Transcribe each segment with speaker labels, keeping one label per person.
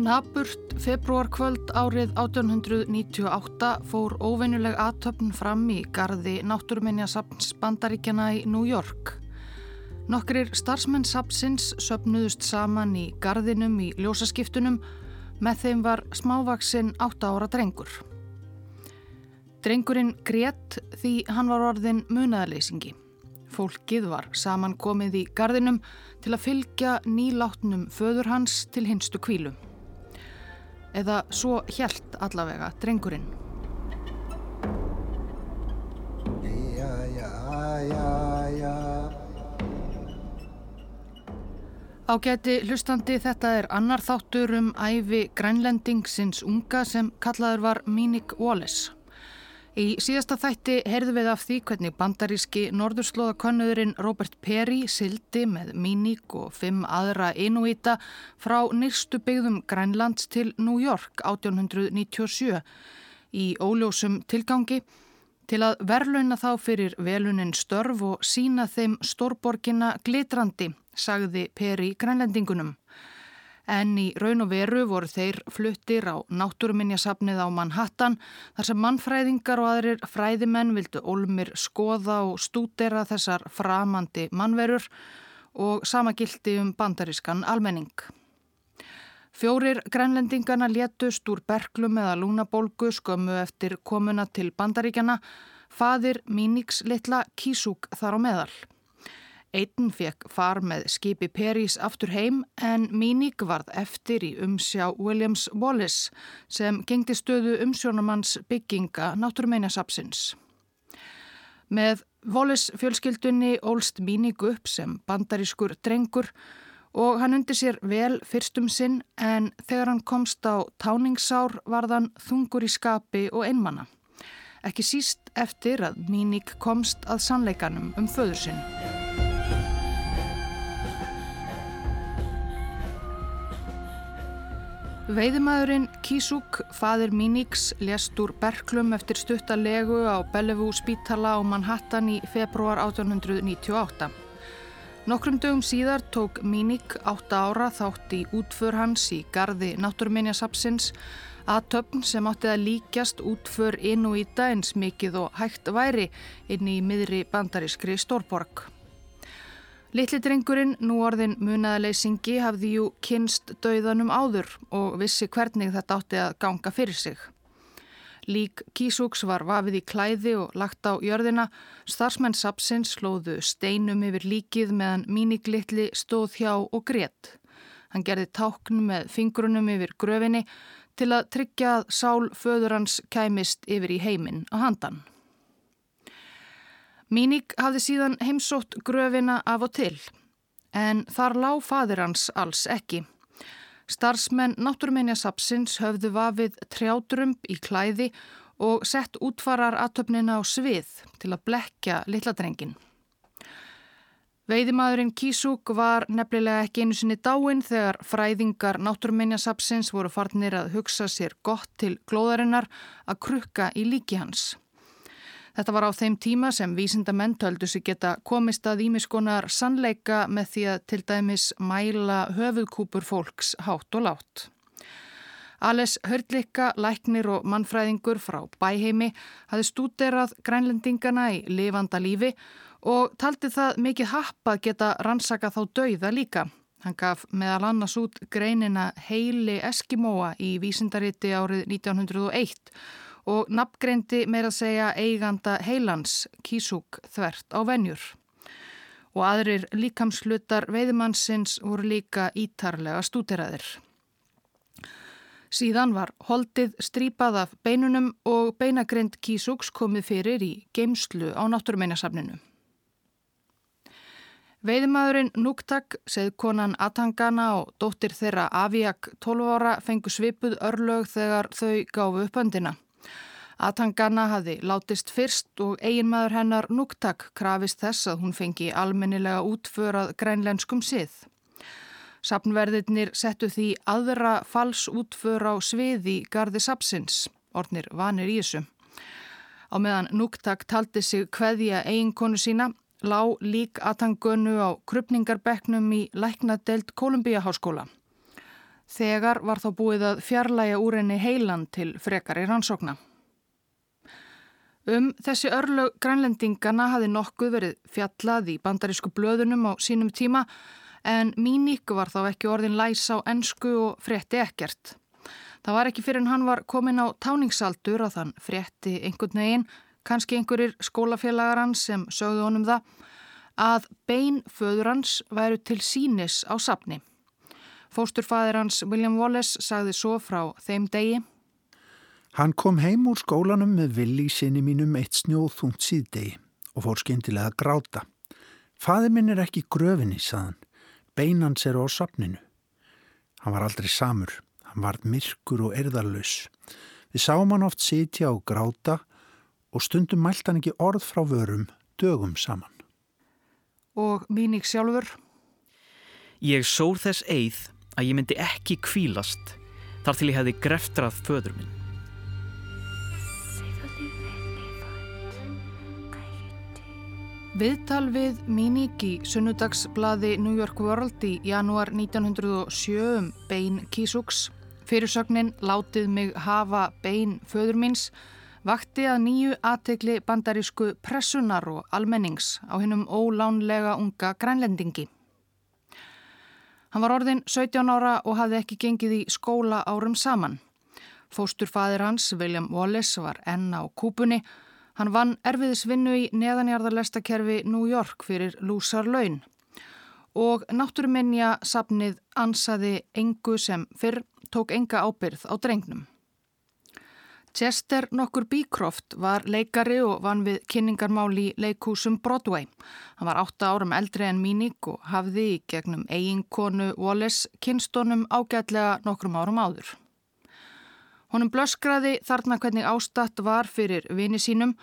Speaker 1: Naburt februarkvöld árið 1898 fór óvenjuleg aðtöfn fram í gardi náttúruminjasapns bandaríkjana í New York. Nokkrir starfsmenn sapsins söpnuðust saman í gardinum í ljósaskiptunum með þeim var smávaksinn 8 ára drengur. Drengurinn grétt því hann var orðin munaðarleysingi. Fólkið var saman komið í gardinum til að fylgja nýláttnum föður hans til hinstu kvílu. Eða svo hjælt allavega drengurinn. Ágæti hlustandi þetta er annar þáttur um æfi grænlendingsins unga sem kallaður var Mínik Wallace. Í síðasta þætti heyrðu við af því hvernig bandaríski norðurslóðakonnuðurinn Robert Perry sildi með Míník og fimm aðra Inuita frá nýrstu byggðum Grænlands til New York 1897 í óljósum tilgangi til að verlauna þá fyrir velunin störf og sína þeim stórborgina glitrandi, sagði Perry grænlendingunum en í raun og veru voru þeir fluttir á náttúruminjasafnið á Manhattan þar sem mannfræðingar og aðrir fræðimenn vildu Olmir skoða og stúdera þessar framandi mannverur og sama gildi um bandarískan almenning. Fjórir grænlendingana létust úr berglum eða lúnabólgu skömmu eftir komuna til bandaríkjana, fadir Míniks litla Kísúk þar á meðal. Einn fekk far með skipi Perís aftur heim en Míník varð eftir í umsjá Williams Wallace sem gengdi stöðu umsjónamanns bygginga náttúrumeinasapsins. Með Wallace fjölskyldunni ólst Míník upp sem bandarískur drengur og hann undir sér vel fyrstum sinn en þegar hann komst á táningsár varðan þungur í skapi og einmanna. Ekki síst eftir að Míník komst að sannleikanum um föður sinn. Veiðimæðurinn Kísúk, fadir Míníks, lést úr Berklum eftir stuttalegu á Bellevue spítala á Manhattan í februar 1898. Nokkrum dögum síðar tók Míník átta ára þátt í útför hans í gardi Náttúruminjasapsins að töfn sem átti að líkjast útför inn og íta eins mikið og hægt væri inn í miðri bandarískri Stórborg. Littli drengurinn, nú orðin munaðaleysingi, hafði jú kynst dauðanum áður og vissi hvernig þetta átti að ganga fyrir sig. Lík Kísúks var vafið í klæði og lagt á jörðina, starfsmenn Sapsins slóðu steinum yfir líkið meðan míniglittli stóð hjá og grétt. Hann gerði tákn með fingrunum yfir gröfinni til að tryggja að sál föður hans kæmist yfir í heiminn á handan. Míník hafði síðan heimsótt gröfina af og til, en þar lág fadir hans alls ekki. Starsmenn Náttúrminjasapsins höfðu vafið trjádrömb í klæði og sett útfarar aðtöfnina á svið til að blekja litladrengin. Veiðimaðurinn Kísúk var nefnilega ekki einu sinni dáin þegar fræðingar Náttúrminjasapsins voru farnir að hugsa sér gott til glóðarinnar að krukka í líki hans. Þetta var á þeim tíma sem vísindamenn töldu sig geta komist að ímiskonar sannleika með því að til dæmis mæla höfuðkúpur fólks hátt og látt. Ales Hörlikka, læknir og mannfræðingur frá bæheimi hafi stúderað grænlendingana í lifanda lífi og taldi það mikið happ að geta rannsaka þá dauða líka. Hann gaf meðal annars út greinina Heili Eskimóa í vísindariti árið 1901 og nafngreindi meira að segja eiganda heilans kísúk þvert á venjur. Og aðrir líkamslutar veiðmannsins voru líka ítarlega stúteraðir. Síðan var holdið strípað af beinunum og beinagrind kísúks komið fyrir í geimslu á náttúrumeinasafninu. Veiðmaðurinn Núktak, seðkonan Atangana og dóttir þeirra Aviak 12 ára fengu svipuð örlög þegar þau gáfu upp öndina. Atangana hafi látist fyrst og eiginmaður hennar Núktak krafist þess að hún fengi almennilega útförað grænlenskum sið. Sapnverðirnir settu því aðra fals útför á sviði gardi sapsins, ornir vanir í þessu. Á meðan Núktak taldi sig hveðja eiginkonu sína, lá lík Atangönu á krupningarbekknum í læknadelt Kolumbíaháskóla. Þegar var þá búið að fjarlæga úr henni heilan til frekari rannsókna. Um þessi örlög grænlendingana hafi nokkuð verið fjallað í bandarísku blöðunum á sínum tíma en Míník var þá ekki orðin læs á ennsku og frétti ekkert. Það var ekki fyrir en hann var komin á táningsaldur að hann frétti einhvern veginn, kannski einhverjir skólafélagar hans sem sögðu honum það, að bein föður hans væru til sínis á sapni. Fósturfæðir hans William Wallace sagði svo frá þeim degi.
Speaker 2: Hann kom heim úr skólanum með villi í sinni mínum eitt snjóðþungt síðdegi og fór skindilega að gráta. Faði minn er ekki gröfinni, saðan. Beinans eru á sapninu. Hann var aldrei samur. Hann var myrkur og erðarlaus. Við sáum hann oft sitja og gráta og stundum mælt hann ekki orð frá vörum dögum saman.
Speaker 1: Og míník sjálfur?
Speaker 3: Ég sór þess eið að ég myndi ekki kvílast þar til ég hefði greftrað föður minn.
Speaker 1: Viðtal við í sunnudagsblaði New York World í janúar 1907 um bein Kísuks. Fyrirsögnin Látið mig hafa bein föður míns vakti að nýju aðtegli bandarísku pressunar og almennings á hennum ólánlega unga grænlendingi. Hann var orðin 17 ára og hafði ekki gengið í skóla árum saman. Fósturfaðir hans, William Wallace, var enn á kúpunni. Hann vann erfiðisvinnu í neðanjarðarlestakerfi New York fyrir lúsar laun. Og náttúruminja sapnið ansaði engu sem fyrr tók enga ábyrð á drengnum. Chester nokkur Bíkroft var leikari og vann við kynningarmál í leikúsum Broadway. Hann var 8 árum eldri en Míník og hafði í gegnum eiginkonu Wallace kynstónum ágætlega nokkrum árum áður. Honum blöskraði þarna hvernig ástatt var fyrir vini sínum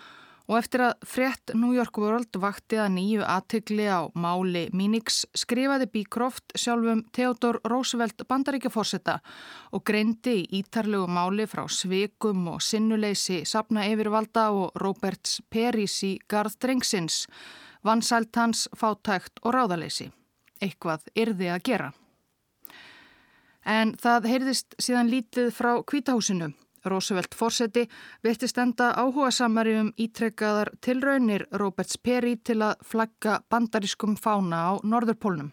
Speaker 1: og eftir að frett New York World vakti að nýju aðtökli á máli Mínix skrifaði Bíkroft sjálfum Theodor Roosevelt bandaríkjaforsetta og greindi í ítarlegu máli frá Svikum og Sinnuleysi Sapna Yfirvalda og Roberts Peris í Garð Drengsins, vansælt hans fátækt og ráðaleysi. Eitthvað yrði að gera. En það heyrðist síðan lítið frá kvítahúsinu Roosevelt Forseti virtist enda áhuga samari um ítrekkaðar tilraunir Roberts Perry til að flagga bandarískum fána á Norðurpólnum.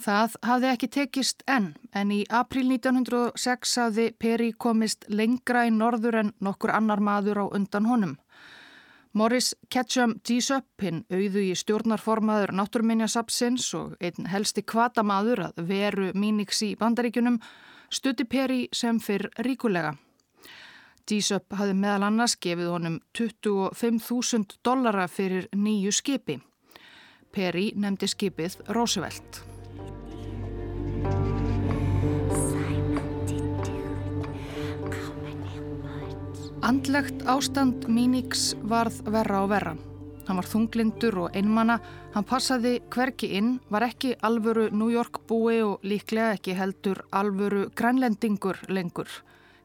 Speaker 1: Það hafði ekki tekist enn, en í april 1906 hafði Perry komist lengra í norður en nokkur annar maður á undan honum. Morris Ketchum G-Sup, hinn auðu í stjórnarformaður náttúrminjasapsins og einn helsti kvatamaður að veru Mínix í bandaríkunum, stutti Perry sem fyrr ríkulega. D-Sup hafði meðal annars gefið honum 25.000 dollara fyrir nýju skipi. Perry nefndi skipið Roosevelt. Andlegt ástand Mínix varð verra og verra. Hann var þunglindur og einmanna, hann passaði hverki inn, var ekki alvöru New York búi og líklega ekki heldur alvöru grænlendingur lengur.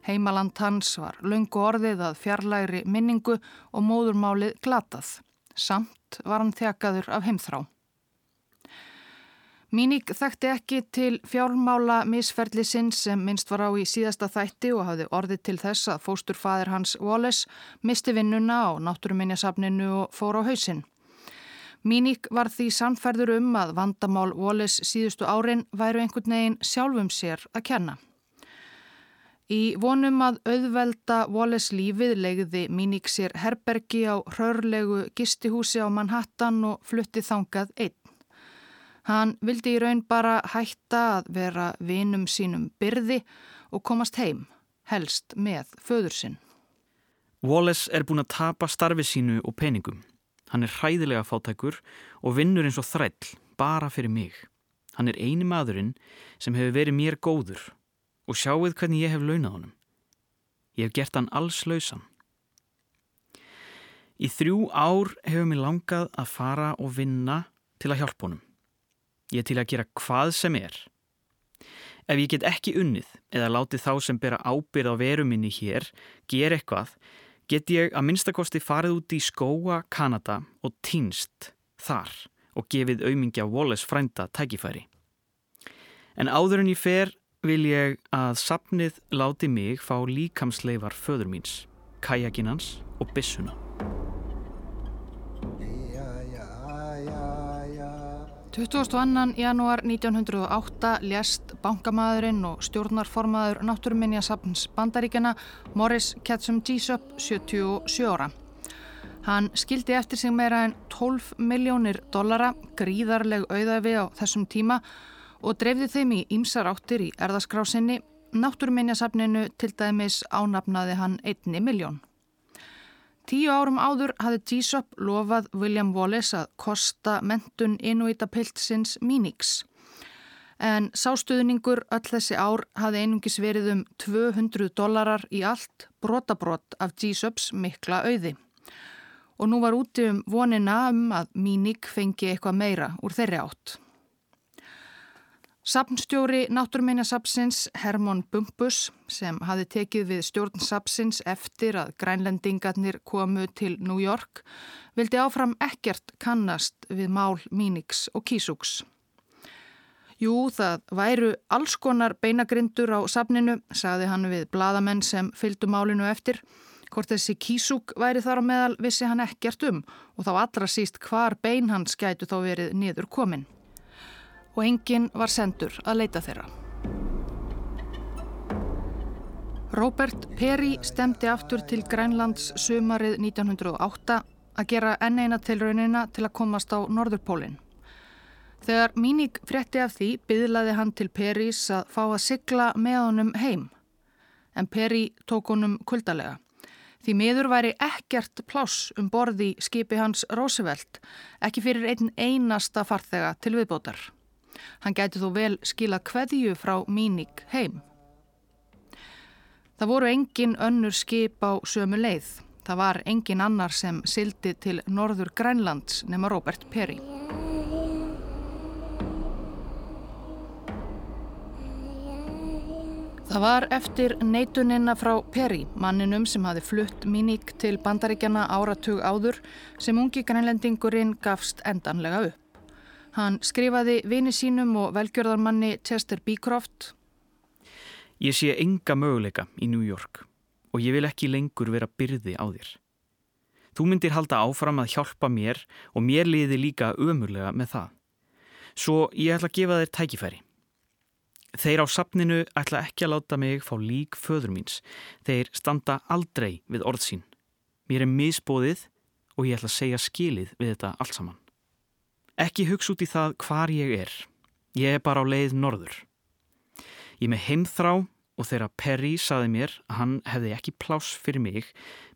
Speaker 1: Heimaland hans var lungu orðið að fjarlæri minningu og móðurmálið glatað. Samt var hann þjakaður af heimþrá. Míník þekkti ekki til fjármála misferðli sinn sem minnst var á í síðasta þætti og hafði orðið til þess að fósturfaðir hans Wallace misti vinnuna á náttúruminjasafninu og fór á hausinn. Míník var því samferður um að vandamál Wallace síðustu árin væru einhvern veginn sjálfum sér að kenna. Í vonum að auðvelda Wallace lífið legði Míník sér herbergi á hrörlegu gistihúsi á Manhattan og flutti þangað einn. Hann vildi í raun bara hætta að vera vinum sínum byrði og komast heim, helst með föður sinn.
Speaker 3: Wallace er búin að tapa starfi sínu og peningum. Hann er hræðilega fátækur og vinnur eins og þræll, bara fyrir mig. Hann er eini maðurinn sem hefur verið mér góður og sjáuð hvernig ég hef launað honum. Ég hef gert hann alls lausan. Í þrjú ár hefur mér langað að fara og vinna til að hjálpa honum. Ég er til að gera hvað sem er. Ef ég get ekki unnið eða látið þá sem bera ábyrð á veru minni hér gera eitthvað, get ég að minnstakosti farið út í skóa Kanada og týnst þar og gefið aumingja Wallace frænda tækifæri. En áður en ég fer vil ég að sapnið láti mig fá líkamsleifar föður míns, kajakinans og bissuna.
Speaker 1: 22. janúar 1908 lést bankamæðurinn og stjórnarformaður náttúruminjasapns bandaríkjana Morris Ketchum Jessup 77 ára. Hann skildi eftir sig meira en 12 miljónir dollara gríðarleg auðafi á þessum tíma og dreifði þeim í ýmsar áttir í erðaskrásinni. Náttúruminjasapninu til dæmis ánafnaði hann einni miljón. Tíu árum áður hafði G-Sop lofað William Wallace að kosta mentun Inuita-piltsins Minix. En sástuðningur öll þessi ár hafði einungis verið um 200 dólarar í allt brotabrott af G-Sops mikla auði. Og nú var úti um vonina um að Minik fengi eitthvað meira úr þeirri átt. Sapnstjóri Náttúrminjasapsins Hermon Bumpus sem hafi tekið við stjórn Sapsins eftir að grænlendingarnir komu til New York vildi áfram ekkert kannast við mál Mínix og Kísúks. Jú, það væru alls konar beinagrindur á sapninu, sagði hann við bladamenn sem fylgdu málinu eftir. Hvort þessi Kísúk væri þar á meðal vissi hann ekkert um og þá allra síst hvar bein hans gætu þá verið niður komin og enginn var sendur að leita þeirra. Robert Perry stemdi aftur til Grænlands sumarið 1908 að gera enn eina tilraunina til að komast á Norðurpólinn. Þegar Míník frétti af því byðlaði hann til Perrys að fá að sigla með honum heim. En Perry tók honum kuldalega. Því miður væri ekkert pláss um borði skipi hans Roosevelt, ekki fyrir einn einasta farþega til viðbótar. Hann gæti þó vel skila kveðju frá Míník heim. Það voru engin önnur skip á sömu leið. Það var engin annar sem sildi til norður Grænlands nema Robert Perry. Það var eftir neitunina frá Perry, manninum sem hafi flutt Míník til bandaríkjana áratug áður, sem ungi grænlendingurinn gafst endanlega upp. Hann skrifaði vini sínum og velgjörðarmanni Chester Beecroft.
Speaker 3: Ég sé enga möguleika í New York og ég vil ekki lengur vera byrði á þér. Þú myndir halda áfram að hjálpa mér og mér liði líka ömurlega með það. Svo ég ætla að gefa þér tækifæri. Þeir á sapninu ætla ekki að láta mig fá lík föður míns. Þeir standa aldrei við orð sín. Mér er misbóðið og ég ætla að segja skilið við þetta allt saman. Ekki hugsa út í það hvar ég er. Ég er bara á leið norður. Ég með heimþrá og þegar Perry saði mér að hann hefði ekki pláss fyrir mig,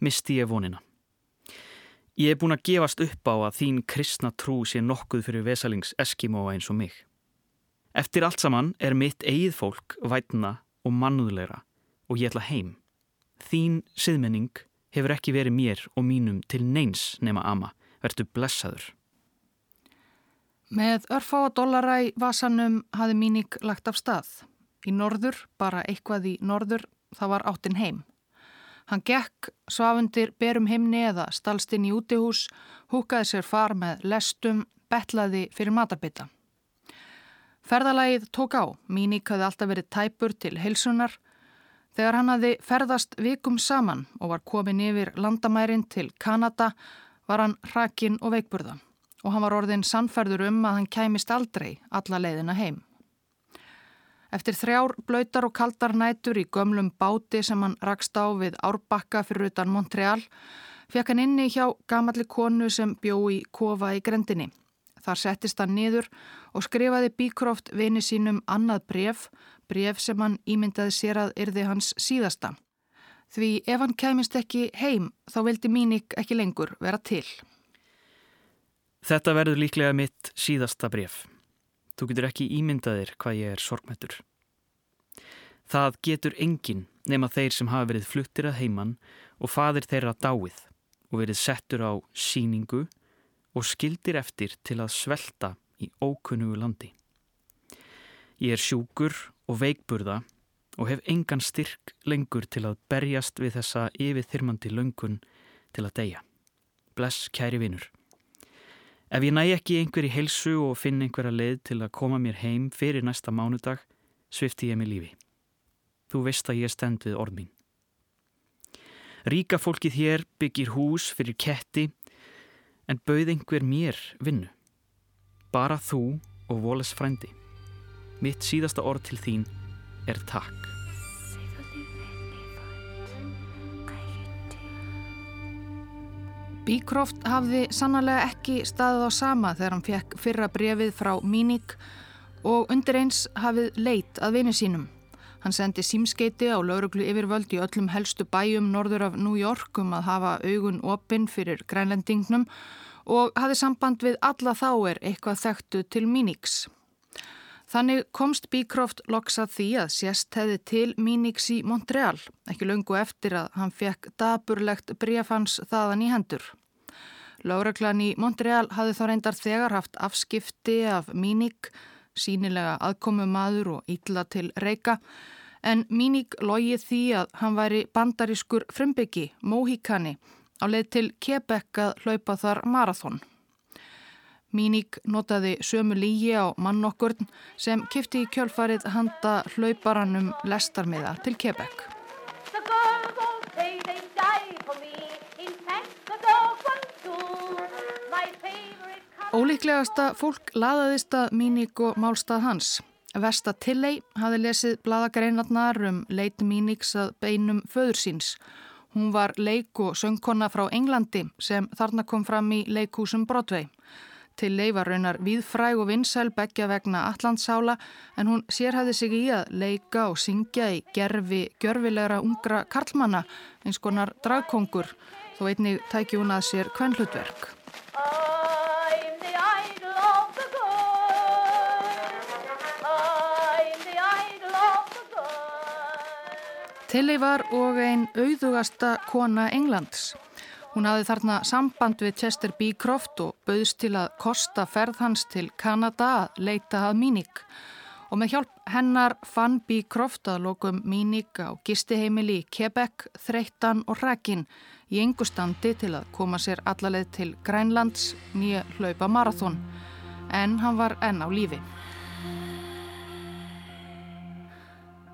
Speaker 3: misti ég vonina. Ég er búin að gefast upp á að þín kristna trú sé nokkuð fyrir vesalings eskimóa eins og mig. Eftir allt saman er mitt eigið fólk vætna og mannúðleira og ég ætla heim. Þín siðmenning hefur ekki verið mér og mínum til neins nema ama, verður blessaður.
Speaker 1: Með örfáa dollara í vasanum hafi Míník lagt af stað. Í norður, bara eitthvað í norður, það var áttinn heim. Hann gekk svafundir berum heimni eða stalstinn í útihús, húkaði sér far með lestum, betlaði fyrir matarbita. Ferðalagið tók á, Míník hafði alltaf verið tæpur til heilsunar. Þegar hann hafði ferðast vikum saman og var komin yfir landamærin til Kanada var hann hrakin og veikburða og hann var orðin sannferður um að hann kæmist aldrei alla leiðina heim. Eftir þrjár blöytar og kaldar nætur í gömlum báti sem hann rakst á við Árbakka fyrir utan Montreal fekk hann inni hjá gamalli konu sem bjó í kofa í grendinni. Þar settist hann niður og skrifaði Bíkroft vini sínum annað bref, bref sem hann ímyndaði sér að yrði hans síðasta. Því ef hann kæmist ekki heim þá vildi Mínik ekki lengur vera til.
Speaker 3: Þetta verður líklega mitt síðasta bref. Þú getur ekki ímyndaðir hvað ég er sorgmættur. Það getur engin nema þeir sem hafa verið fluttir að heiman og fadir þeirra dáið og verið settur á síningu og skildir eftir til að svelta í ókunnugu landi. Ég er sjúkur og veikburða og hef engan styrk lengur til að berjast við þessa yfirþyrmandi löngun til að deyja. Bless kæri vinnur. Ef ég næ ekki einhver í helsu og finn einhverja leið til að koma mér heim fyrir næsta mánudag, svifti ég mig lífi. Þú veist að ég stend við orð mín. Ríka fólkið hér byggir hús fyrir ketti en bauð einhver mér vinnu. Bara þú og Voles frændi. Mitt síðasta orð til þín er takk.
Speaker 1: Bíkroft hafði sannlega ekki staðið á sama þegar hann fekk fyrra brefið frá Míník og undir eins hafið leit að vini sínum. Hann sendi símskeiti á lauruglu yfirvöld í öllum helstu bæjum norður af New York um að hafa augun opinn fyrir grænlendingnum og hafði samband við alla þáir eitthvað þekktu til Míníks. Þannig komst Bíkroft loksað því að sérst hefði til Míníks í Montreal, ekki lungu eftir að hann fekk daburlegt brefans þaðan í hendur. Láreglan í Montreal hafði þá reyndar þegar haft afskipti af Míník, sínilega aðkomu maður og ítla til reyka en Míník logið því að hann væri bandarískur frumbyggi, Mohikani, á leið til Quebec að hlaupa þar marathón. Míník notaði sömu lígi á mannokkurn sem kifti í kjölfarið handa hlauparanum lestarmiða til Quebec. Ólíklegasta fólk laðaðist að Míník og málstað hans. Vesta Tilley hafi lesið bladagreinarnar um leit Míníks að beinum föður síns. Hún var leik og söngkonna frá Englandi sem þarna kom fram í leikhúsum Broadway. Tilley var raunar viðfræg og vinsæl begja vegna Allandsála en hún sérhæði sig í að leika og syngja í gerfi gjörfilegra ungra karlmanna eins konar dragkongur þó einnig tæki hún að sér kvenhlutverk. Tilly var og einn auðugasta kona Englands. Hún hafði þarna samband við Chester B. Croft og bauðst til að kosta ferð hans til Kanada að leita að Míník. Og með hjálp hennar fann B. Croft að lokum Míník á gistiheimili í Quebec, Þreittan og Rækin í engustandi til að koma sér allarleið til Grænlands nýja hlaupa marathón. En hann var enn á lífi.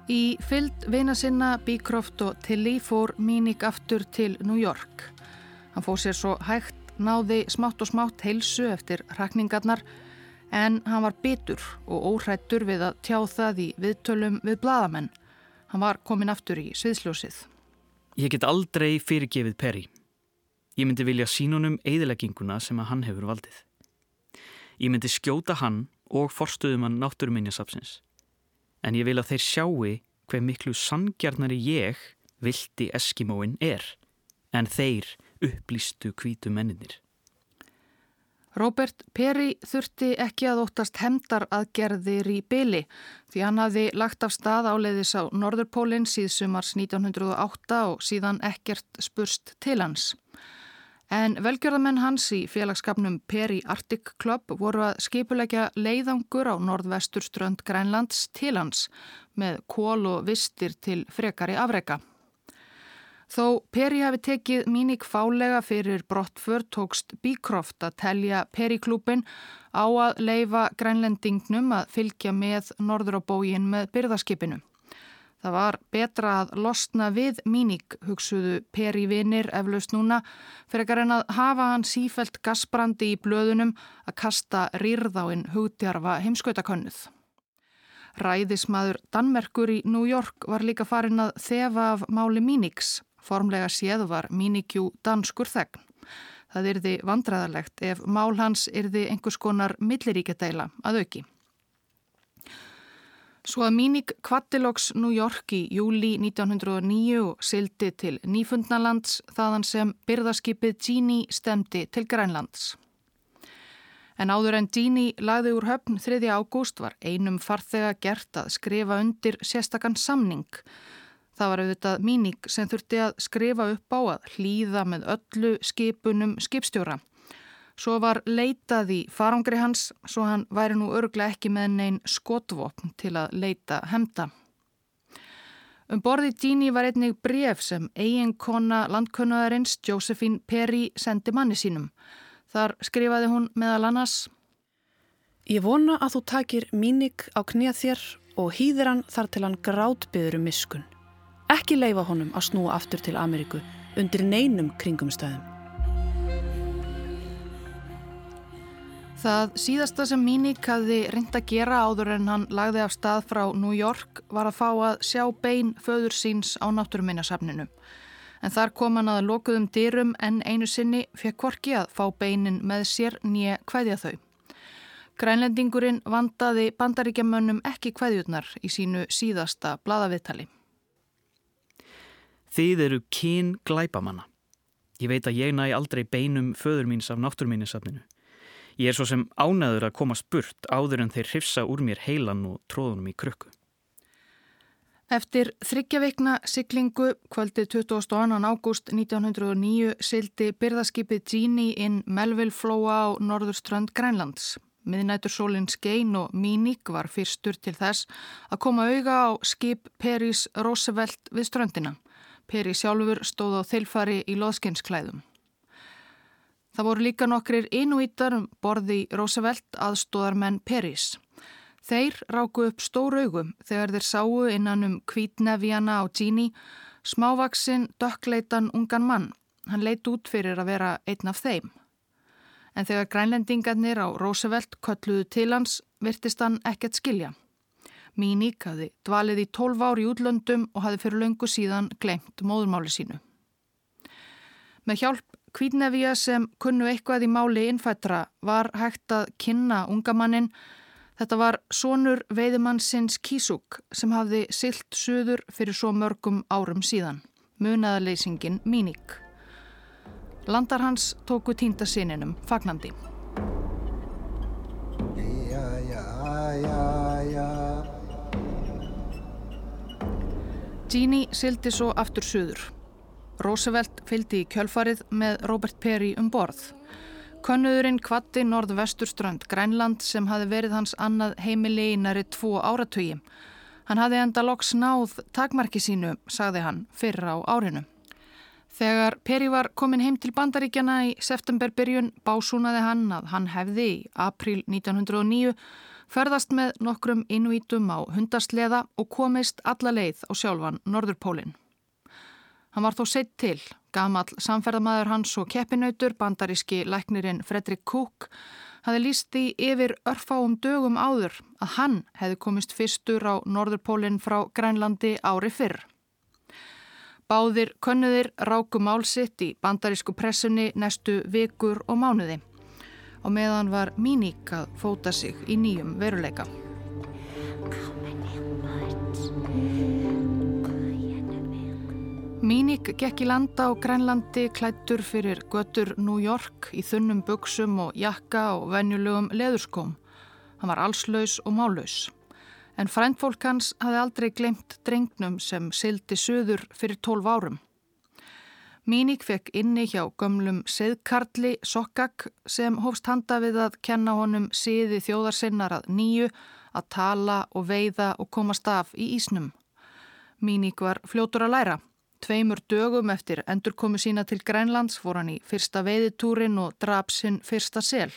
Speaker 1: Í fyllt vina sinna Bíkroft og Tilly fór Míník aftur til New York. Hann fór sér svo hægt, náði smátt og smátt heilsu eftir rakningarnar en hann var bitur og óhrættur við að tjá það í viðtölum við bladamenn. Hann var komin aftur í sviðsljósið.
Speaker 3: Ég get aldrei fyrirgefið Perry. Ég myndi vilja sínunum eðilegginguna sem að hann hefur valdið. Ég myndi skjóta hann og forstuðumann náttúruminjasapsins en ég vil að þeir sjáu hver miklu sangjarnari ég vilti Eskimóin er en þeir upplýstu kvítu menninir.
Speaker 1: Robert Perry þurfti ekki að óttast hemdar aðgerðir í byli því hann hafði lagt af stað áleiðis á Norðurpólinn síðsumars 1908 og síðan ekkert spurst til hans. En velgjörðamenn hans í félagskapnum Peri Arctic Club voru að skipulegja leiðangur á norðvestur strönd Grænlands til hans með kól og vistir til frekari afreika. Þó Peri hafi tekið míník fálega fyrir brottför tókst Bíkroft að telja Peri-klúpin á að leifa grænlendingnum að fylgja með norður á bógin með byrðaskipinu. Það var betra að losna við míník, hugsuðu Peri Vinir eflaust núna, fyrir ekki að hafa hann sífelt gasbrandi í blöðunum að kasta rýrðáinn hugtjarfa heimskautakönnuð. Ræðismadur Danmerkur í New York var líka farin að þefa af máli míníks. Formlega séð var míníkjú danskur þegn. Það yrði vandræðalegt ef mál hans yrði einhvers konar milliríkjadeila að auki. Svo að Míník Kvattiloks New York í júli 1909 og sildi til Nýfundnalands þaðan sem byrðaskipið Gini stemdi til Grænlands. En áður en Gini lagði úr höfn 3. ágúst var einum farþega gert að skrifa undir sérstakann samning. Það var auðvitað Míník sem þurfti að skrifa upp á að hlýða með öllu skipunum skipstjóra. Svo var leitað í farangri hans svo hann væri nú örglega ekki með neinn skotvopn til að leita hemda. Um borði Dini var einnig bref sem eiginkona landkönnaðarins Josephine Perry sendi manni sínum. Þar skrifaði hún meðal annars
Speaker 4: Ég vona að þú takir mínig á knið þér og hýðir hann þar til hann grátbyður um miskun. Ekki leifa honum að snúa aftur til Ameríku undir neinum kringumstæðum.
Speaker 1: Það síðasta sem Míník hafði reynd að gera áður en hann lagði af stað frá New York var að fá að sjá bein föður síns á náttúruminnarsafninu. En þar kom hann að lokuðum dyrum en einu sinni fekk Korki að fá beinin með sér nýja hvaðja þau. Grænlendingurinn vandaði bandaríkjamönnum ekki hvaðjurnar í sínu síðasta bladaviðtali.
Speaker 3: Þið eru kyn glæpamanna. Ég veit að ég næ aldrei beinum föður míns af náttúruminnarsafninu. Ég er svo sem ánæður að koma spurt áður en þeir hrifsa úr mér heilan og tróðunum í krukku.
Speaker 1: Eftir þryggjaveikna siglingu kvöldið 22. ágúst 1909 sildi byrðaskipið Gini inn Melville flóa á norðurströnd Grænlands. Miðnætur sólinn Skein og Míník var fyrstur til þess að koma auga á skip Peris Roosevelt við ströndina. Peri sjálfur stóð á þilfari í loðskinsklæðum. Það voru líka nokkrir inúítar um borði Roosevelt aðstóðarmenn Peris. Þeir ráku upp stór augum þegar þeir sáu innan um kvítnefjana á Gini, smávaksinn, dökkleitan ungan mann. Hann leit út fyrir að vera einn af þeim. En þegar grænlendingarnir á Roosevelt kölluðu til hans, virtist hann ekkert skilja. Míník hafi dvalið í 12 ár í útlöndum og hafi fyrir löngu síðan glemt móðurmáli sínu. Með hjálp Kvítnefja sem kunnu eitthvað í máli innfættra var hægt að kynna ungamannin. Þetta var sonur veiðumannsins Kísúk sem hafði silt söður fyrir svo mörgum árum síðan. Munaðarleysingin Míník. Landar hans tóku týnda sininum fagnandi. Já, já, já, Gini sildi svo aftur söður. Roosevelt fylgdi í kjölfarið með Robert Perry um borð. Könnuðurinn kvatti norðvesturströnd Grænland sem hafi verið hans annað heimili í næri tvo áratögi. Hann hafi enda loks náð takmarki sínu, sagði hann, fyrra á árinu. Þegar Perry var komin heim til bandaríkjana í septemberbyrjun básúnaði hann að hann hefði í april 1909 ferðast með nokkrum innvítum á hundasleða og komist alla leið á sjálfan Norðurpólinn. Hann var þó seitt til. Gamal samferðamæður hans og keppinautur, bandaríski læknirinn Fredrik Cook, hafi líst í yfir örfáum dögum áður að hann hefði komist fyrstur á Norðurpólinn frá Grænlandi ári fyrr. Báðir könnuðir ráku málsitt í bandarísku pressunni næstu vikur og mánuði og meðan var Míník að fóta sig í nýjum veruleika. Míník gekk í landa á Grænlandi klættur fyrir götur New York í þunnum buksum og jakka og venjulegum leðurskóm. Hann var allslaus og málaus. En fræntfólk hans hafði aldrei glemt drengnum sem sildi söður fyrir tólf árum. Míník fekk inni hjá gömlum seðkarli Sokkak sem hófst handa við að kenna honum síði þjóðarsinnar að nýju, að tala og veiða og komast af í ísnum. Míník var fljótur að læra. Tveimur dögum eftir endurkomu sína til Grænlands fór hann í fyrsta veiðitúrin og draf sinn fyrsta sel.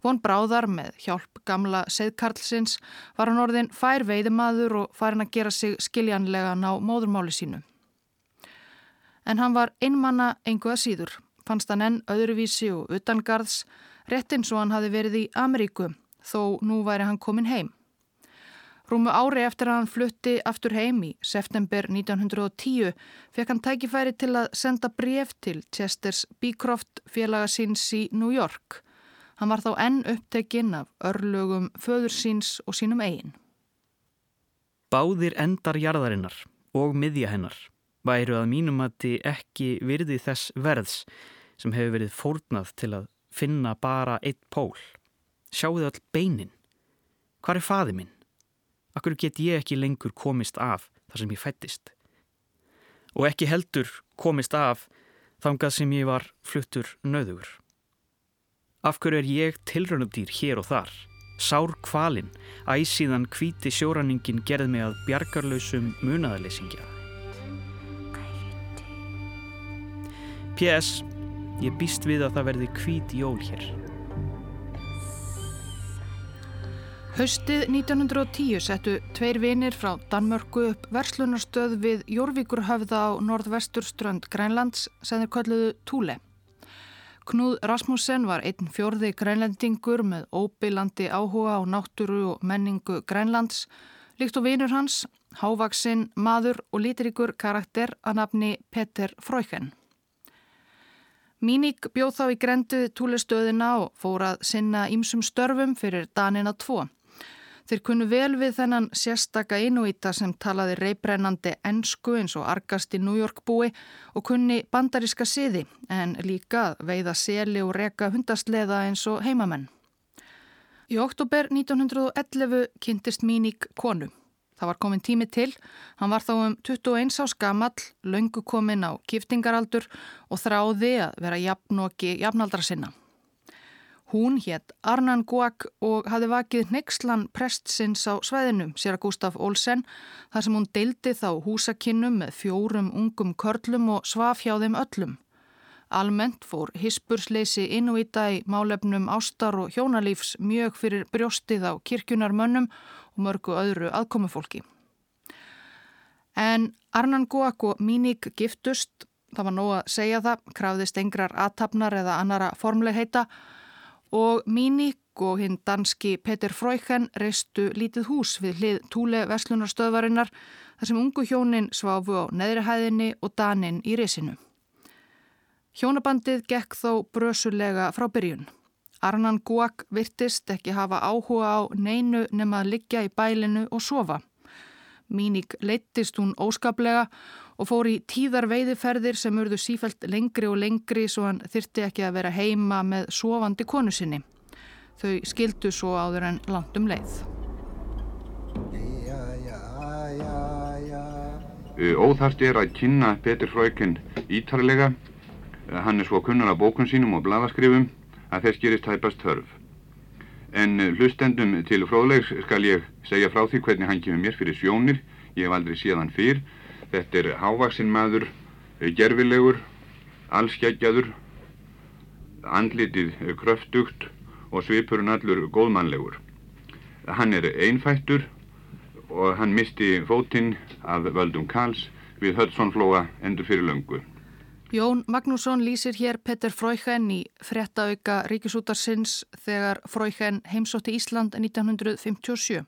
Speaker 1: Von Bráðar með hjálp gamla seðkarlsins var hann orðin fær veiðimaður og fær hann að gera sig skiljanlega ná móðurmáli sínu. En hann var einmanna einhverja síður, fannst hann enn öðruvísi og utangarðs, rétt eins og hann hafi verið í Ameríku, þó nú væri hann komin heim. Rúmu ári eftir að hann flutti aftur heim í september 1910 fekk hann tækifæri til að senda bref til Chesters Beecroft félaga síns í New York. Hann var þá enn upptekinn af örlögum föður síns og sínum eigin.
Speaker 3: Báðir endar jarðarinnar og miðja hennar væru að mínum að þið ekki virði þess verðs sem hefur verið fórnað til að finna bara eitt pól. Sjáuðu all beinin. Hvar er faði minn? Akkur get ég ekki lengur komist af þar sem ég fættist. Og ekki heldur komist af þangað sem ég var fluttur nöðugur. Af hverju er ég tilrönumdýr hér og þar? Sár kvalinn, æsíðan kvíti sjóranningin gerð mig að bjargarlausum munaðarleysingja. P.S. Ég býst við að það verði kvít jól hér.
Speaker 1: Haustið 1910 settu tveir vinir frá Danmörku upp verslunarstöð við Jórvíkurhöfða á norðvesturströnd Grænlands sem þeir kalluðu Túle. Knúð Rasmussen var einn fjörði grænlendingur með óbylandi áhuga á náttúru og menningu Grænlands, líkt og vinur hans, hávaksinn, maður og lítiríkur karakter að nafni Peter Freuchen. Míník bjóð þá í grendu túlistöðina og fór að sinna ímsum störfum fyrir danina tvo. Þeir kunnu vel við þennan sérstaka inuíta sem talaði reybrennandi ennsku eins og argast í New York búi og kunni bandaríska siði en líka veiða seli og reka hundastleða eins og heimamenn. Í oktober 1911 kynntist Míník konu. Það var komin tími til, hann var þá um 21 ás gamall, löngu komin á kiftingaraldur og þráði að vera jafnokki jafnaldra sinna. Hún hétt Arnan Guak og hafði vakið nexlan prestsins á sveðinum, sér að Gustaf Olsen, þar sem hún deildi þá húsakinnum með fjórum ungum körlum og svaf hjá þeim öllum. Almennt fór hisspursleysi innúíta í málefnum ástar og hjónalífs mjög fyrir brjóstið á kirkjunarmönnum og mörgu öðru aðkomufólki. En Arnan Guak og Míník giftust, það var nóg að segja það, krafðist engrar aðtapnar eða annara formlegheita, og Míník og hinn danski Peter Freuchen reistu lítið hús við hlið Túle Veslunarstöðvarinnar þar sem ungu hjónin sváfu á neðrihæðinni og danin í resinu. Hjónabandið gekk þó brösulega frá byrjun. Arnan Guak virtist ekki hafa áhuga á neinu nema að liggja í bælinu og sofa. Míník leittist hún óskaplega og fór í tíðar veiðiferðir sem urðu sífælt lengri og lengri svo hann þyrti ekki að vera heima með sofandi konu sinni. Þau skildu svo áður en langt um leið.
Speaker 5: Óþart er að kynna Petur Fröykinn ítarlega. Hann er svo kunnar á bókun sínum og bladaskrifum að þess gerist hæpast þörf. En hlustendum til fróðlegs skal ég segja frá því hvernig hann kemur mér fyrir sjónir. Ég hef aldrei séð hann fyrr Þetta er hávaksinn maður, gerfilegur, allskeggjaður, andlitið kröftugt og svipurinn allur góðmannlegur. Hann er einfættur og hann misti fótinn af völdum Karls við Höldssonflóa endur fyrir löngu.
Speaker 1: Jón Magnússon lýsir hér Petter Freuchen í frettauka ríkisútarsins þegar Freuchen heimsótti Ísland 1957.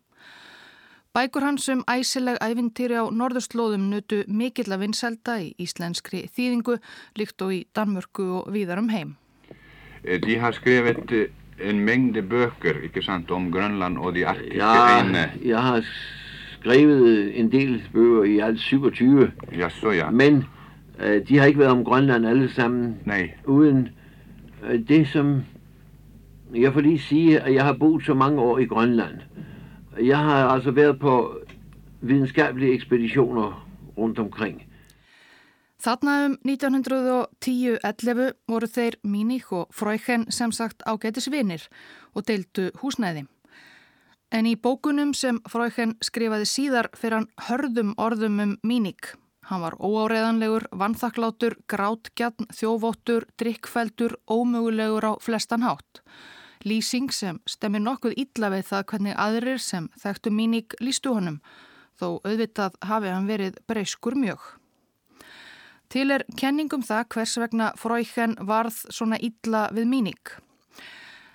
Speaker 1: Bækur hans um æsileg ævintýri á norðurslóðum nutu mikill að vinselda í íslenskri þýðingu líkt og í Danmörku og víðar um heim.
Speaker 5: De har skrevet en mængde bøker, ikke sant, om Grønland og de arktiske ja, øyne.
Speaker 6: Jeg har skrevet en del bøger i alt 27,
Speaker 5: ja, så, ja.
Speaker 6: men uh, de har ikke været om Grønland alle sammen.
Speaker 5: Nej.
Speaker 6: Uden uh, det, som jeg får lige sige, at jeg har boet så mange år i Grønland. Jeg har altså været på videnskabelige ekspeditioner rundt omkring.
Speaker 1: Þarna um 1910-11 voru þeir Míník og Freuchen sem sagt ágætis vinir og deildu húsnæði. En í bókunum sem Freuchen skrifaði síðar fyrir hann hörðum orðum um Míník. Hann var óáreðanlegur, vannþakklátur, grátgjarn, þjóvóttur, drikkfeldur, ómögulegur á flestan hátt. Lýsing sem stemir nokkuð illa við það hvernig aðrir sem þekktu Míník lístu honum, þó auðvitað hafi hann verið breyskur mjög. Til er kenningum það hvers vegna Freuchen varð svona illa við Míník.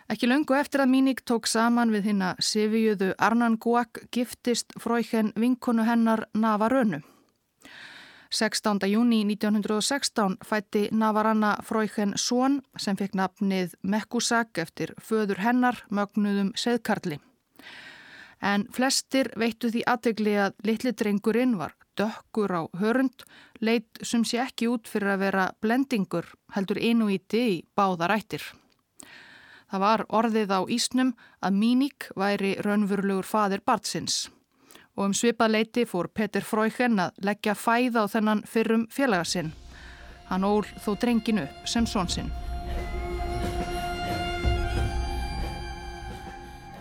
Speaker 1: Ekki löngu eftir að Míník tók saman við hinn að Siviuðu Arnan Guak giftist Freuchen vinkonu hennar Nava Rönu. 16. júni 1916 fætti Navaranna Freuchen Són sem fekk nafnið Mekkusak eftir föður hennar mögnuðum seðkarli. En flestir veittu því aðtegli að litli drengurinn var dökkur á hörund, leitt sem sé ekki út fyrir að vera blendingur heldur inuíti í báðarættir. Það var orðið á Ísnum að Míník væri raunverulegur fadir Bartsins og um svipað leiti fór Peter Freuchen að leggja fæða á þennan fyrrum félagarsinn. Hann ól þó drenginu sem svonsinn.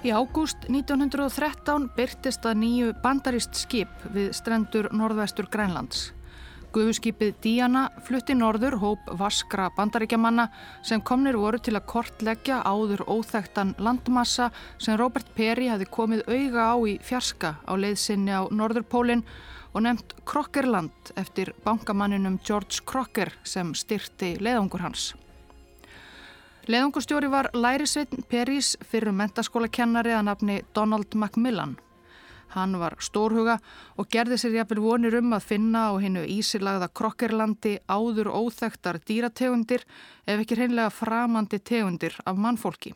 Speaker 1: Í ágúst 1913 byrtist að nýju bandarist skip við strendur norðvestur Grænlands. Guðskipið Díana flutti norður hóp vaskra bandaríkjamanna sem komnir voru til að kortleggja áður óþægtan landmassa sem Robert Perry hafi komið auga á í fjarska á leiðsynni á Norðurpólinn og nefnt Krokkerland eftir bankamanninum George Crocker sem styrti leiðangur hans. Leiðungustjóri var Lærisveitn Perrys fyrir mentaskólakennari að nafni Donald Macmillan. Hann var stórhuga og gerði sér jafnvel vonir um að finna á hennu ísilagða krokkerlandi áður óþægtar dýrategundir ef ekki hreinlega framandi tegundir af mannfólki.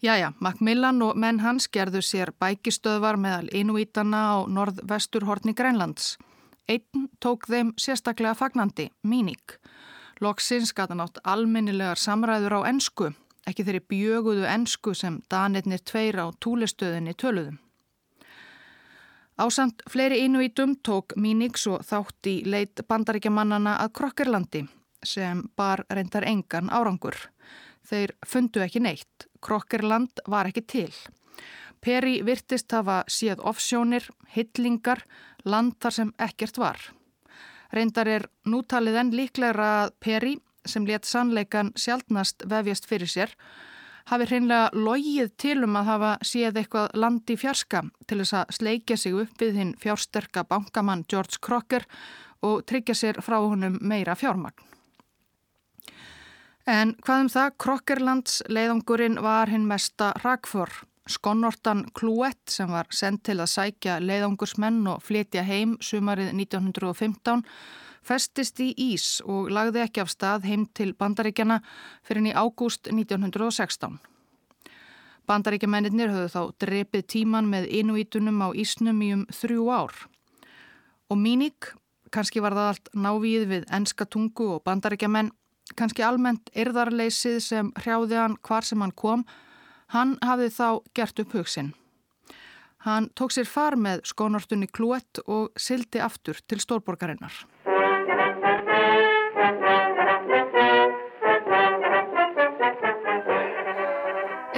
Speaker 1: Jæja, Macmillan og menn hans gerðu sér bækistöðvar meðal inúítana á norð-vesturhortni Grænlands. Einn tók þeim sérstaklega fagnandi, Míník. Loksins gata nátt almennilegar samræður á ensku ekki þeirri bjöguðu ensku sem danirnir tveir á túlistöðinni töluðum. Ásamt fleiri innvítum tók Mínix og þátt í leit bandaríkjamannana að Krokkerlandi sem bar reyndar engan árangur. Þeir fundu ekki neitt. Krokkerland var ekki til. Peri virtist hafa síð offsjónir, hillingar, land þar sem ekkert var. Reyndar er nútalið enn líklegra að Peri sem let sannleikan sjálfnast vefjast fyrir sér, hafi hreinlega logið til um að hafa séð eitthvað landi fjarska til þess að sleikja sig upp við hinn fjársterka bankamann George Crocker og tryggja sér frá honum meira fjármagn. En hvað um það, Crockerlands leiðangurinn var hinn mesta rakfor. Skonnortan Kluett sem var sendt til að sækja leiðangursmenn og flytja heim sumarið 1915 festist í Ís og lagði ekki af stað heim til bandaríkjana fyrir í ágúst 1916. Bandaríkjamennir höfðu þá drepið tíman með inuítunum á Ísnum í um þrjú ár. Og Míník, kannski var það allt návíð við enska tungu og bandaríkjamenn, kannski almennt erðarleysið sem hrjáði hann hvar sem hann kom, hann hafði þá gert upp hugsin. Hann tók sér far með skónortunni Kluett og sildi aftur til stórborgarinnar.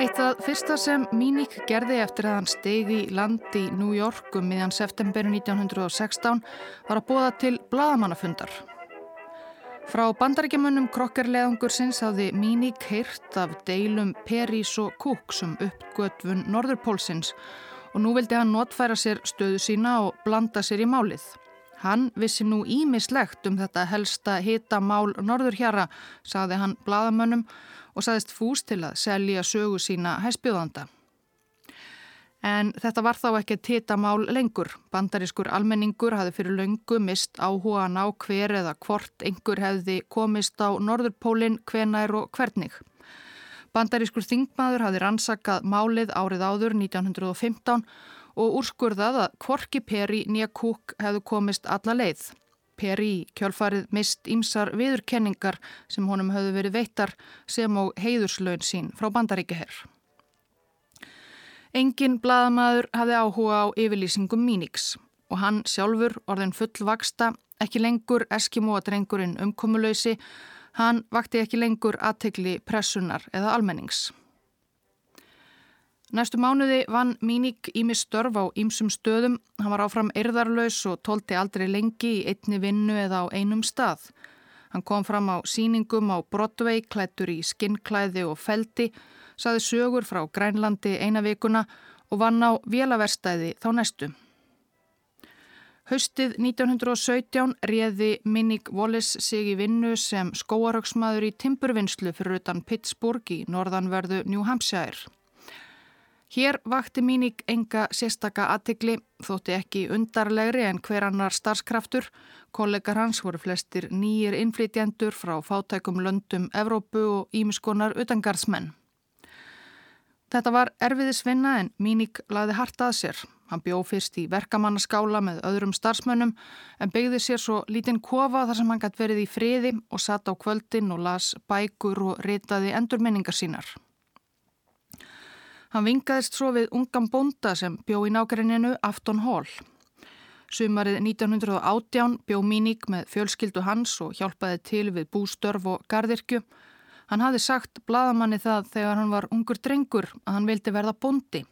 Speaker 1: Eitt af fyrsta sem Míník gerði eftir að hann stegi land í New York um miðjan september 1916 var að bóða til bladamannafundar. Frá bandaríkjamunum krokkerleðungursins hafði Míník heyrt af deilum Perís og Cooks um uppgötvun Norðurpólsins og nú vildi hann notfæra sér stöðu sína og blanda sér í málið. Hann vissi nú ímislegt um þetta helsta hita mál Norðurhjara, saði hann bladamönnum og saðist fús til að selja sögu sína hæspjóðanda. En þetta var þá ekki tétamál lengur. Bandarískur almenningur hafi fyrir löngu mist áhugan á hver eða hvort einhver hefði komist á Norðurpólinn hvenær og hvernig. Bandarískur þingmaður hafi rannsakað málið árið áður 1915 og úrskurðað að Kvorki Peri nýja kúk hefðu komist alla leið. Peri kjálfarið mist ímsar viðurkenningar sem honum höfðu verið veittar sem og heiðurslaun sín frá bandaríkjaherr. Engin bladamæður hafði áhuga á yfirlýsingum Mínix og hann sjálfur, orðin fullvaksta, ekki lengur eskimóadrengurinn umkomulöysi, hann vakti ekki lengur aðtegli pressunar eða almennings. Næstu mánuði vann Míník ími störf á ímsum stöðum. Hann var áfram erðarlaus og tólti aldrei lengi í einni vinnu eða á einum stað. Hann kom fram á síningum á Broadway, klættur í skinnklæði og feldi, saði sögur frá Grænlandi eina vikuna og vann á vélaverstæði þá næstu. Haustið 1917 réði Minnick Wallace sig í vinnu sem skóaröksmaður í timburvinnslu fyrir utan Pittsburgh í norðanverðu New Hampshire. Hér vakti Míník enga sérstaka aðtikli, þótti ekki undarlegri en hver annar starfskraftur. Kollegar hans voru flestir nýjir innflytjendur frá fátækum löndum Evrópu og ímiskonar utangarðsmenn. Þetta var erfiðisvinna en Míník laði hartað sér. Hann bjó fyrst í verkamannaskála með öðrum starfsmönnum en byggði sér svo lítinn kofa þar sem hann gætt verið í friði og satt á kvöldin og las bækur og ritaði endurminningar sínar. Hann vingaðist svo við ungan bonda sem bjó í nákværininu Afton Hall. Sumarið 1918 bjó Míník með fjölskyldu hans og hjálpaði til við bústörf og gardirkju. Hann hafi sagt bladamanni það þegar hann var ungur drengur að hann vildi verða bondi.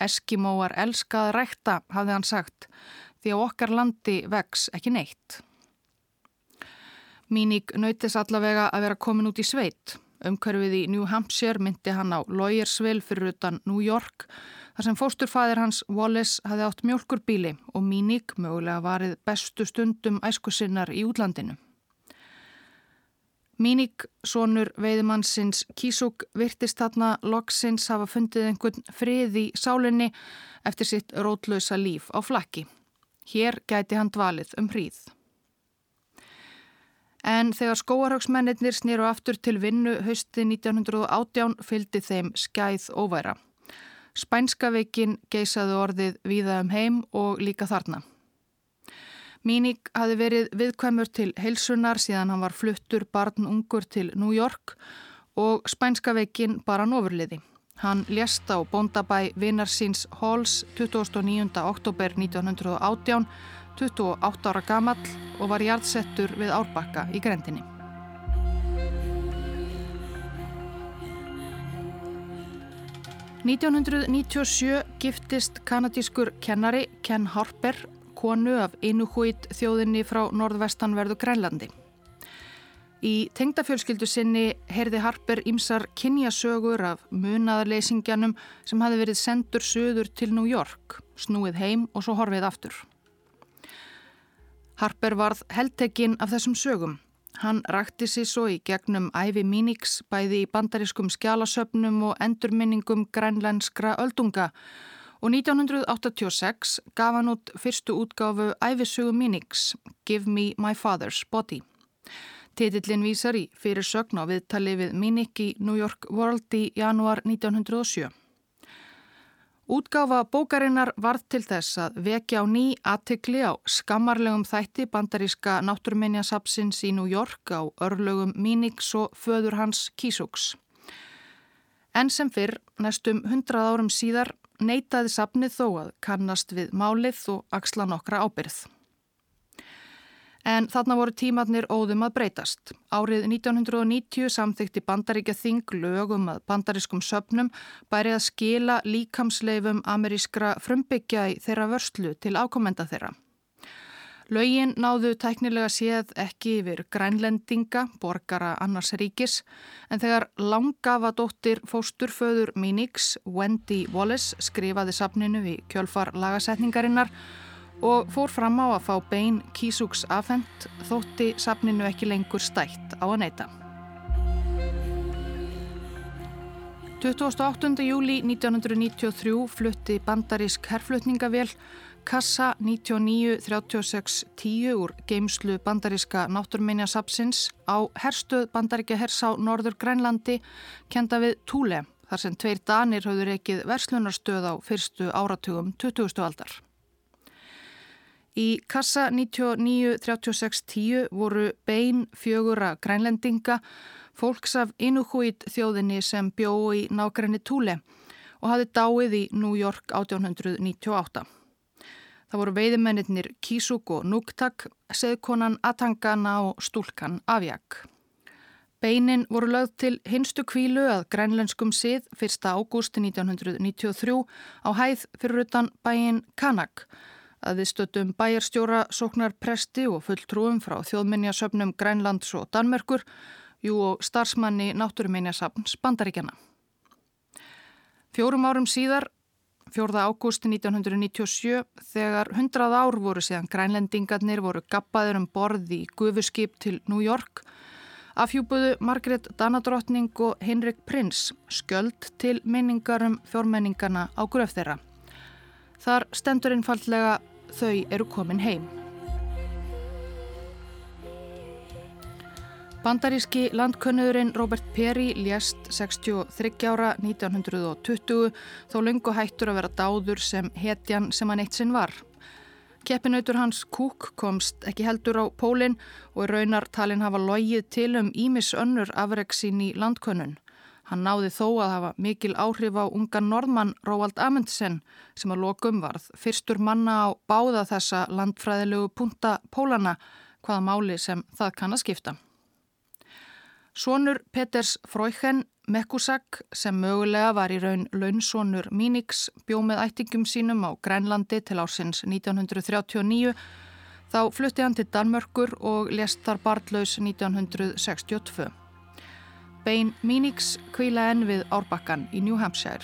Speaker 1: Eskimóar elskaði rækta, hafði hann sagt. því að okkar landi vex ekki neitt. Míník nautis allavega að vera komin út í sveit. Umkörfið í New Hampshire myndi hann á Lawyersville fyrir utan New York þar sem fósturfæðir hans Wallace hafði átt mjölkurbíli og Míník mögulega varið bestu stundum æskusinnar í útlandinu. Míník, sonur veiðumannsins Kísúk, virtist þarna loksins hafa fundið einhvern frið í sálinni eftir sitt rótlösa líf á flakki. Hér gæti hann dvalið um hríð. En þegar skóarhagsmennir snýru aftur til vinnu hausti 1918 fylgdi þeim skæð óværa. Spænska veikin geisaði orðið víða um heim og líka þarna. Míník hafi verið viðkvæmur til heilsunar síðan hann var fluttur barn ungur til New York og spænska veikin bara nofurliði. Hann lést á bóndabæ Vinnarsins Halls 29. oktober 1918 28 ára gamall og var jarðsettur við árbakka í grendinni. –1997 giftist kanadískur kennari Ken Harper konu af Inuhuit þjóðinni frá norðvestanverðu Grænlandi. Í tengdafjölskyldu sinni heyrði Harper ímsar kynjasögur af munaðarleysingjanum sem hafi verið sendur söður til New York, snúið heim og svo horfið aftur. Harper varð heldtekinn af þessum sögum. Hann rakti sér svo í gegnum æfi Mínix bæði í bandariskum skjálasöpnum og endurminningum grænlenskra öldunga og 1986 gaf hann út fyrstu útgáfu æfisögu Mínix, Give Me My Father's Body. Titillin vísar í fyrir sögn á viðtali við Mínik í New York World í janúar 1907. Útgáfa bókarinnar varð til þess að vekja á ný aðtikli á skammarlegum þætti bandaríska náttúruminjasapsins í New York á örlögum Mínix og föður hans Kísúks. En sem fyrr, næstum hundrað árum síðar, neytaði sapnið þó að kannast við málið og axla nokkra ábyrð. En þarna voru tímatnir óðum að breytast. Árið 1990 samþykti bandaríkja þing lögum að bandarískum söpnum bæri að skila líkamsleifum amerískra frumbyggja í þeirra vörslu til ákomenda þeirra. Lögin náðu tæknilega séð ekki yfir grænlendinga, borgara annars ríkis, en þegar langafa dóttir fósturföður Minix, Wendy Wallace, skrifaði sapninu í kjölfar lagasetningarinnar og fór fram á að fá bein kísúks afhengt þótti safninu ekki lengur stætt á að neyta. 28. júli 1993 flutti bandarísk herflutningavél Kassa 993610 úr geimslu bandaríska náttúrminjasapsins á herstuð bandaríkja hers á Norður Grænlandi kenda við Túle þar sem tveir danir höfður ekkið verslunarstöð á fyrstu áratugum 20. aldar. Í kassa 993610 voru bein fjögura grænlendinga, fólks af Inuhuit þjóðinni sem bjó í nákrenni Túle og hafi dáið í New York 1898. Það voru veiðimennir Kísuk og Núktak, seðkonan Atangana og stúlkan Avjak. Beinin voru lögð til hinstu kvílu að grænlenskum sið 1. ágústi 1993 á hæð fyrir utan bæin Kanak að við stöttum bæjarstjóra, sóknar presti og fulltrúum frá þjóðminjasöfnum Grænlands og Danmerkur, jú og starfsmanni náttúruminjasafns Bandaríkjana. Fjórum árum síðar, 4. ágústi 1997, þegar 100 ár voru síðan grænlendingarnir voru gappaður um borði í gufuskip til New York, afhjúbuðu Margret Danadrottning og Henrik Prins skjöld til minningarum fjórmenningana á gröf þeirra. Þar stendur einfallega þau eru komin heim. Bandaríski landkönnurinn Robert Perry lést 63 ára 1920 þó lungu hættur að vera dáður sem hetjan sem hann eitt sinn var. Keppinautur hans Cook komst ekki heldur á pólinn og raunar talin hafa logið til um Ímis önnur afreksín í landkönnun. Hann náði þó að hafa mikil áhrif á ungan norðmann Róald Amundsen sem að lokum varð fyrstur manna á báða þessa landfræðilegu punta pólana hvaða máli sem það kann að skipta. Sónur Peters Fröyhen, Mekkusak sem mögulega var í raun launsónur Mínix bjó með ættingum sínum á Grænlandi til ásins 1939 þá flutti hann til Danmörkur og lest þar barndlaus 1962. Bein Mínix kvíla enn við Árbakkan í New Hampshire.